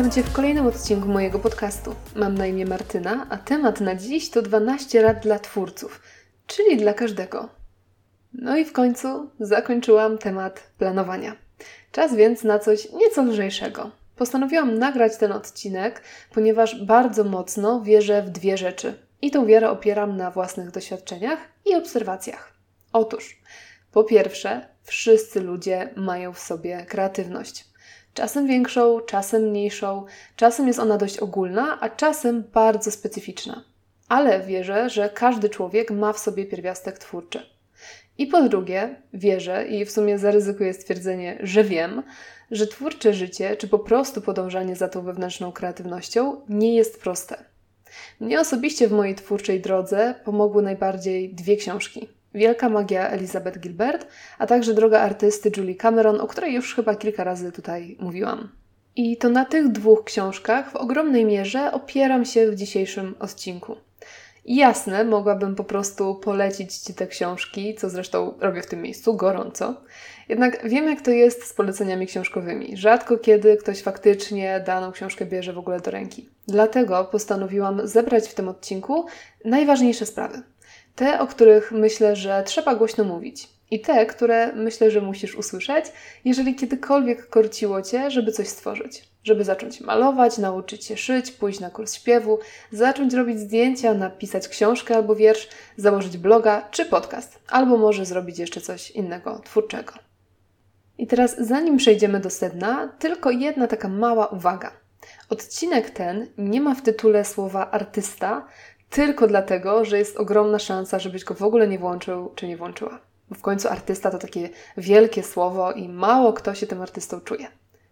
Witam Cię w kolejnym odcinku mojego podcastu. Mam na imię Martyna, a temat na dziś to 12 rad dla twórców, czyli dla każdego. No i w końcu zakończyłam temat planowania. Czas więc na coś nieco lżejszego. Postanowiłam nagrać ten odcinek, ponieważ bardzo mocno wierzę w dwie rzeczy. I tą wiarę opieram na własnych doświadczeniach i obserwacjach. Otóż, po pierwsze, wszyscy ludzie mają w sobie kreatywność. Czasem większą, czasem mniejszą, czasem jest ona dość ogólna, a czasem bardzo specyficzna. Ale wierzę, że każdy człowiek ma w sobie pierwiastek twórczy. I po drugie, wierzę i w sumie zaryzykuję stwierdzenie, że wiem, że twórcze życie, czy po prostu podążanie za tą wewnętrzną kreatywnością nie jest proste. Mnie osobiście w mojej twórczej drodze pomogły najbardziej dwie książki. Wielka magia Elizabeth Gilbert, a także droga artysty Julie Cameron, o której już chyba kilka razy tutaj mówiłam. I to na tych dwóch książkach w ogromnej mierze opieram się w dzisiejszym odcinku. Jasne, mogłabym po prostu polecić Ci te książki, co zresztą robię w tym miejscu gorąco. Jednak wiem, jak to jest z poleceniami książkowymi. Rzadko kiedy ktoś faktycznie daną książkę bierze w ogóle do ręki. Dlatego postanowiłam zebrać w tym odcinku najważniejsze sprawy. Te, o których myślę, że trzeba głośno mówić. I te, które myślę, że musisz usłyszeć, jeżeli kiedykolwiek korciło cię, żeby coś stworzyć. Żeby zacząć malować, nauczyć się szyć, pójść na kurs śpiewu, zacząć robić zdjęcia, napisać książkę albo wiersz, założyć bloga czy podcast, albo może zrobić jeszcze coś innego, twórczego. I teraz, zanim przejdziemy do sedna, tylko jedna taka mała uwaga. Odcinek ten nie ma w tytule słowa artysta, tylko dlatego, że jest ogromna szansa, żebyś go w ogóle nie włączył czy nie włączyła. Bo w końcu artysta to takie wielkie słowo i mało kto się tym artystą czuje.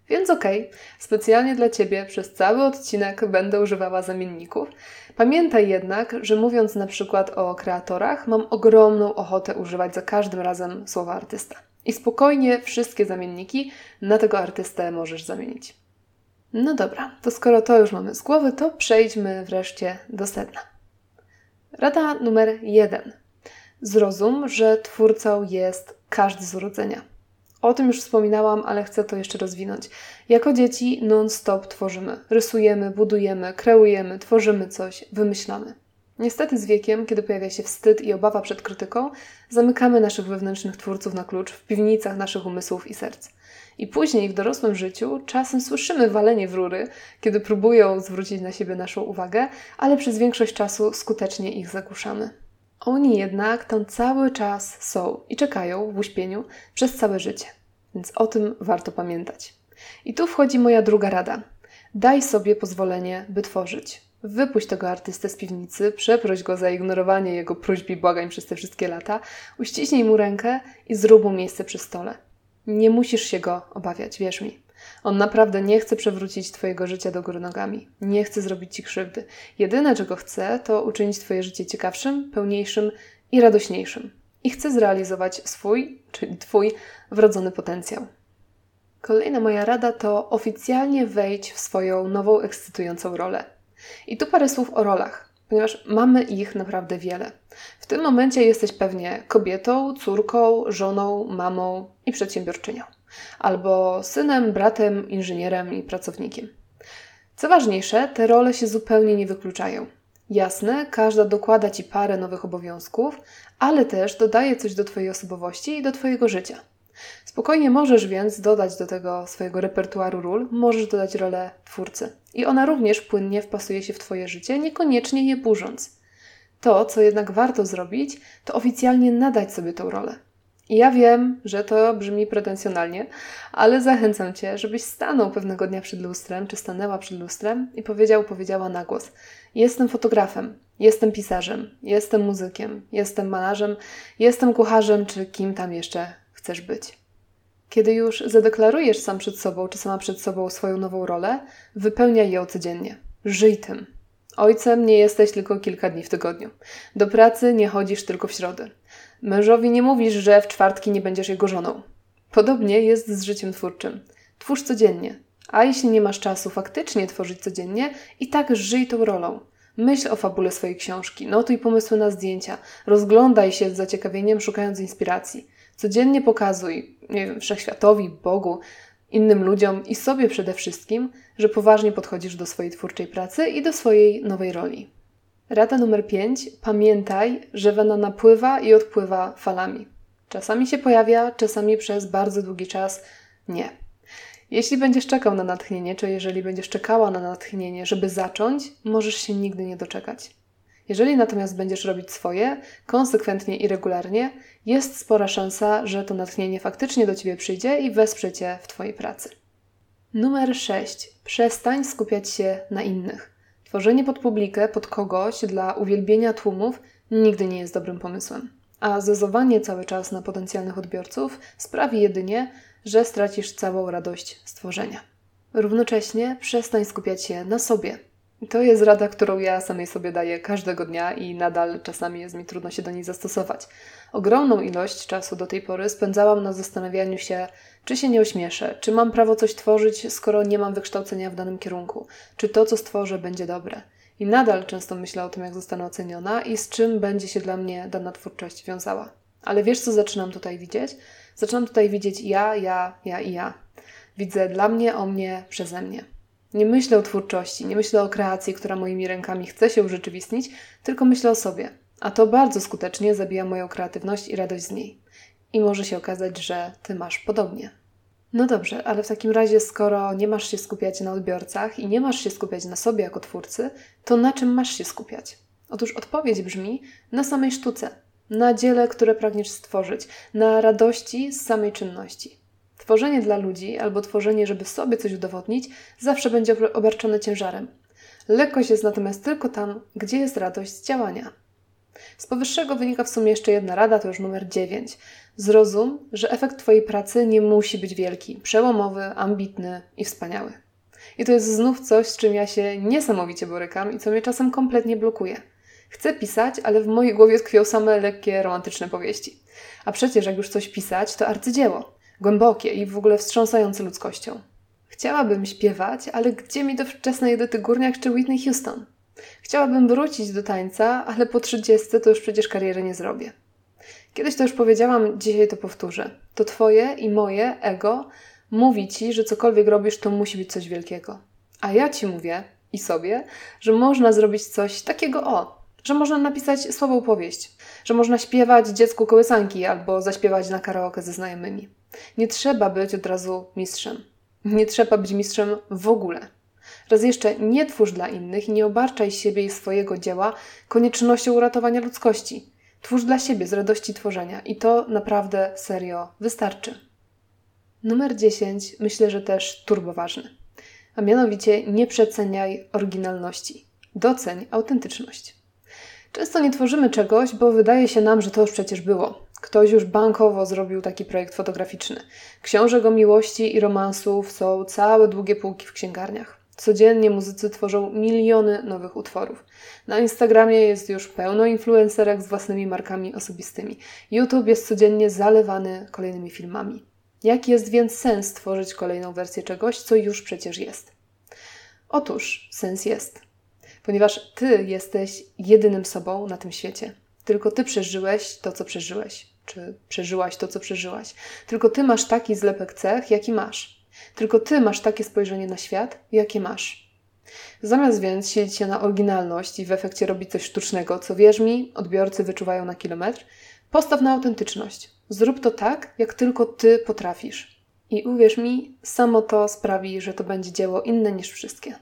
Więc okej, okay, specjalnie dla Ciebie przez cały odcinek będę używała zamienników. Pamiętaj jednak, że mówiąc na przykład o kreatorach, mam ogromną ochotę używać za każdym razem słowa artysta. I spokojnie wszystkie zamienniki na tego artystę możesz zamienić. No dobra, to skoro to już mamy z głowy, to przejdźmy wreszcie do sedna. Rada numer jeden. Zrozum, że twórcą jest każdy z urodzenia. O tym już wspominałam, ale chcę to jeszcze rozwinąć. Jako dzieci non-stop tworzymy, rysujemy, budujemy, kreujemy, tworzymy coś, wymyślamy. Niestety z wiekiem, kiedy pojawia się wstyd i obawa przed krytyką, zamykamy naszych wewnętrznych twórców na klucz w piwnicach naszych umysłów i serc. I później w dorosłym życiu czasem słyszymy walenie w rury, kiedy próbują zwrócić na siebie naszą uwagę, ale przez większość czasu skutecznie ich zagłuszamy. Oni jednak tam cały czas są i czekają w uśpieniu przez całe życie, więc o tym warto pamiętać. I tu wchodzi moja druga rada. Daj sobie pozwolenie, by tworzyć. Wypuść tego artystę z piwnicy, przeproś go za ignorowanie jego próśb i błagań przez te wszystkie lata, uściśnij mu rękę i zrób mu miejsce przy stole. Nie musisz się go obawiać, wierz mi. On naprawdę nie chce przewrócić Twojego życia do góry nogami. Nie chce zrobić Ci krzywdy. Jedyne, czego chce, to uczynić Twoje życie ciekawszym, pełniejszym i radośniejszym. I chce zrealizować swój, czyli Twój, wrodzony potencjał. Kolejna moja rada to oficjalnie wejdź w swoją nową, ekscytującą rolę. I tu parę słów o rolach, ponieważ mamy ich naprawdę wiele. W tym momencie jesteś pewnie kobietą, córką, żoną, mamą i przedsiębiorczynią albo synem, bratem, inżynierem i pracownikiem. Co ważniejsze, te role się zupełnie nie wykluczają. Jasne, każda dokłada ci parę nowych obowiązków, ale też dodaje coś do Twojej osobowości i do Twojego życia. Spokojnie możesz więc dodać do tego swojego repertuaru ról, możesz dodać rolę twórcy. I ona również płynnie wpasuje się w Twoje życie, niekoniecznie je burząc. To, co jednak warto zrobić, to oficjalnie nadać sobie tą rolę. I ja wiem, że to brzmi pretensjonalnie, ale zachęcam Cię, żebyś stanął pewnego dnia przed lustrem, czy stanęła przed lustrem i powiedział, powiedziała na głos: Jestem fotografem, jestem pisarzem, jestem muzykiem, jestem malarzem, jestem kucharzem, czy kim tam jeszcze chcesz być. Kiedy już zadeklarujesz sam przed sobą, czy sama przed sobą swoją nową rolę, wypełniaj ją codziennie. Żyj tym. Ojcem nie jesteś tylko kilka dni w tygodniu. Do pracy nie chodzisz tylko w środę. Mężowi nie mówisz, że w czwartki nie będziesz jego żoną. Podobnie jest z życiem twórczym. Twórz codziennie. A jeśli nie masz czasu faktycznie tworzyć codziennie, i tak żyj tą rolą. Myśl o fabule swojej książki, notuj pomysły na zdjęcia, rozglądaj się z zaciekawieniem, szukając inspiracji. Codziennie pokazuj, nie wiem, wszechświatowi, Bogu, innym ludziom i sobie przede wszystkim, że poważnie podchodzisz do swojej twórczej pracy i do swojej nowej roli. Rada numer 5. Pamiętaj, że wena napływa i odpływa falami. Czasami się pojawia, czasami przez bardzo długi czas nie. Jeśli będziesz czekał na natchnienie, czy jeżeli będziesz czekała na natchnienie, żeby zacząć, możesz się nigdy nie doczekać. Jeżeli natomiast będziesz robić swoje, konsekwentnie i regularnie, jest spora szansa, że to natchnienie faktycznie do Ciebie przyjdzie i wesprze Cię w Twojej pracy. Numer 6. Przestań skupiać się na innych. Tworzenie pod publikę, pod kogoś, dla uwielbienia tłumów nigdy nie jest dobrym pomysłem. A zezowanie cały czas na potencjalnych odbiorców sprawi jedynie, że stracisz całą radość stworzenia. Równocześnie przestań skupiać się na sobie, to jest rada, którą ja samej sobie daję każdego dnia i nadal czasami jest mi trudno się do niej zastosować. Ogromną ilość czasu do tej pory spędzałam na zastanawianiu się, czy się nie ośmieszę, czy mam prawo coś tworzyć, skoro nie mam wykształcenia w danym kierunku, czy to, co stworzę, będzie dobre. I nadal często myślę o tym, jak zostanę oceniona i z czym będzie się dla mnie dana twórczość wiązała. Ale wiesz, co zaczynam tutaj widzieć? Zaczynam tutaj widzieć ja, ja, ja i ja. Widzę dla mnie, o mnie, przeze mnie. Nie myślę o twórczości, nie myślę o kreacji, która moimi rękami chce się urzeczywistnić, tylko myślę o sobie. A to bardzo skutecznie zabija moją kreatywność i radość z niej. I może się okazać, że ty masz podobnie. No dobrze, ale w takim razie, skoro nie masz się skupiać na odbiorcach i nie masz się skupiać na sobie jako twórcy, to na czym masz się skupiać? Otóż odpowiedź brzmi na samej sztuce, na dziele, które pragniesz stworzyć, na radości z samej czynności. Tworzenie dla ludzi albo tworzenie, żeby sobie coś udowodnić, zawsze będzie obarczone ciężarem. Lekkość jest natomiast tylko tam, gdzie jest radość z działania. Z powyższego wynika w sumie jeszcze jedna rada, to już numer 9. Zrozum, że efekt Twojej pracy nie musi być wielki, przełomowy, ambitny i wspaniały. I to jest znów coś, z czym ja się niesamowicie borykam i co mnie czasem kompletnie blokuje. Chcę pisać, ale w mojej głowie tkwią same lekkie, romantyczne powieści. A przecież jak już coś pisać, to arcydzieło głębokie i w ogóle wstrząsające ludzkością. Chciałabym śpiewać, ale gdzie mi do wczesnej Edyty Górniak czy Whitney Houston? Chciałabym wrócić do tańca, ale po trzydziestce to już przecież kariery nie zrobię. Kiedyś to już powiedziałam, dzisiaj to powtórzę. To twoje i moje ego mówi ci, że cokolwiek robisz, to musi być coś wielkiego. A ja ci mówię i sobie, że można zrobić coś takiego o, że można napisać słabą powieść, że można śpiewać dziecku kołysanki albo zaśpiewać na karaoke ze znajomymi. Nie trzeba być od razu mistrzem. Nie trzeba być mistrzem w ogóle. Raz jeszcze nie twórz dla innych i nie obarczaj siebie i swojego dzieła koniecznością uratowania ludzkości. Twórz dla siebie z radości tworzenia i to naprawdę serio wystarczy. Numer 10 myślę, że też turboważny. A mianowicie nie przeceniaj oryginalności. Doceń autentyczność. Często nie tworzymy czegoś, bo wydaje się nam, że to już przecież było. Ktoś już bankowo zrobił taki projekt fotograficzny. Książek o miłości i romansów są całe długie półki w księgarniach. Codziennie muzycy tworzą miliony nowych utworów. Na Instagramie jest już pełno influencerek z własnymi markami osobistymi. YouTube jest codziennie zalewany kolejnymi filmami. Jaki jest więc sens tworzyć kolejną wersję czegoś, co już przecież jest? Otóż sens jest, ponieważ ty jesteś jedynym sobą na tym świecie. Tylko ty przeżyłeś to, co przeżyłeś, czy przeżyłaś to, co przeżyłaś. Tylko ty masz taki zlepek cech, jaki masz. Tylko ty masz takie spojrzenie na świat, jakie masz. Zamiast więc siedzieć się na oryginalność i w efekcie robić coś sztucznego, co wierz mi, odbiorcy wyczuwają na kilometr, postaw na autentyczność. Zrób to tak, jak tylko ty potrafisz. I uwierz mi, samo to sprawi, że to będzie dzieło inne niż wszystkie.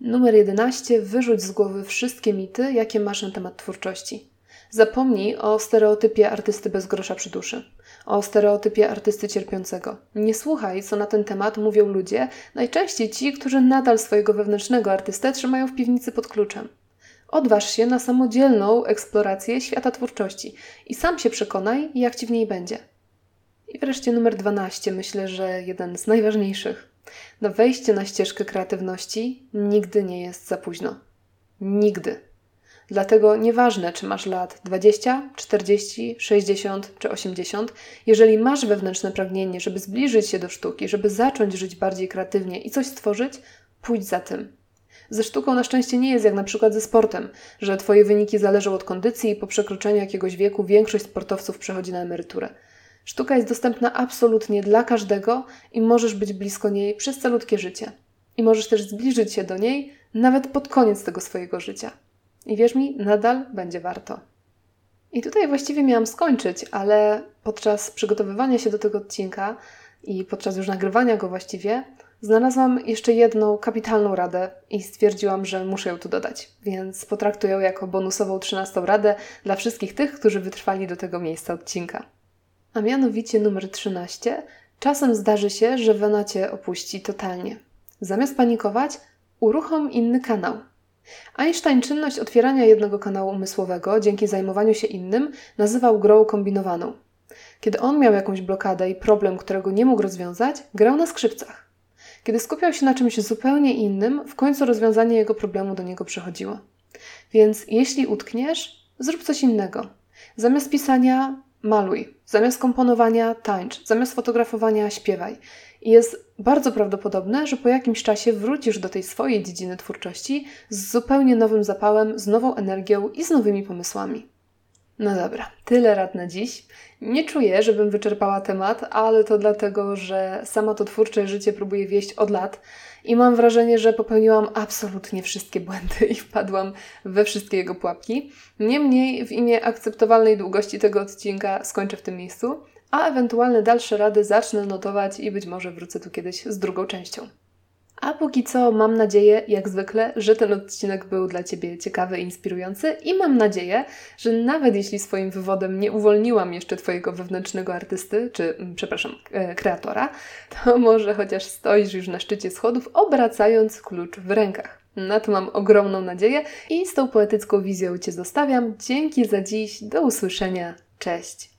Numer 11. Wyrzuć z głowy wszystkie mity, jakie masz na temat twórczości. Zapomnij o stereotypie artysty bez grosza przy duszy, o stereotypie artysty cierpiącego. Nie słuchaj, co na ten temat mówią ludzie, najczęściej ci, którzy nadal swojego wewnętrznego artystę trzymają w piwnicy pod kluczem. Odważ się na samodzielną eksplorację świata twórczości i sam się przekonaj, jak ci w niej będzie. I wreszcie numer 12, myślę, że jeden z najważniejszych. Na wejście na ścieżkę kreatywności nigdy nie jest za późno. Nigdy. Dlatego nieważne, czy masz lat 20, 40, 60 czy 80, jeżeli masz wewnętrzne pragnienie, żeby zbliżyć się do sztuki, żeby zacząć żyć bardziej kreatywnie i coś stworzyć, pójdź za tym. Ze sztuką na szczęście nie jest jak na przykład ze sportem, że Twoje wyniki zależą od kondycji i po przekroczeniu jakiegoś wieku większość sportowców przechodzi na emeryturę. Sztuka jest dostępna absolutnie dla każdego i możesz być blisko niej przez calutkie życie. I możesz też zbliżyć się do niej nawet pod koniec tego swojego życia. I wierz mi, nadal będzie warto. I tutaj właściwie miałam skończyć, ale podczas przygotowywania się do tego odcinka i podczas już nagrywania go właściwie, znalazłam jeszcze jedną kapitalną radę i stwierdziłam, że muszę ją tu dodać. Więc potraktuję ją jako bonusową trzynastą radę dla wszystkich tych, którzy wytrwali do tego miejsca odcinka. A mianowicie numer 13. Czasem zdarzy się, że Wena Cię opuści totalnie. Zamiast panikować, uruchom inny kanał. Einstein czynność otwierania jednego kanału umysłowego dzięki zajmowaniu się innym nazywał grą kombinowaną. Kiedy on miał jakąś blokadę i problem, którego nie mógł rozwiązać, grał na skrzypcach. Kiedy skupiał się na czymś zupełnie innym, w końcu rozwiązanie jego problemu do niego przychodziło. Więc jeśli utkniesz, zrób coś innego. Zamiast pisania, maluj. Zamiast komponowania, tańcz. Zamiast fotografowania, śpiewaj. Jest bardzo prawdopodobne, że po jakimś czasie wrócisz do tej swojej dziedziny twórczości z zupełnie nowym zapałem, z nową energią i z nowymi pomysłami. No dobra, tyle rad na dziś. Nie czuję, żebym wyczerpała temat, ale to dlatego, że sama to twórcze życie próbuję wieść od lat i mam wrażenie, że popełniłam absolutnie wszystkie błędy i wpadłam we wszystkie jego pułapki. Niemniej, w imię akceptowalnej długości tego odcinka skończę w tym miejscu a ewentualne dalsze rady zacznę notować i być może wrócę tu kiedyś z drugą częścią. A póki co mam nadzieję, jak zwykle, że ten odcinek był dla Ciebie ciekawy i inspirujący i mam nadzieję, że nawet jeśli swoim wywodem nie uwolniłam jeszcze Twojego wewnętrznego artysty, czy, mm, przepraszam, e, kreatora, to może chociaż stoisz już na szczycie schodów, obracając klucz w rękach. Na to mam ogromną nadzieję i z tą poetycką wizją Cię zostawiam. Dzięki za dziś, do usłyszenia, cześć!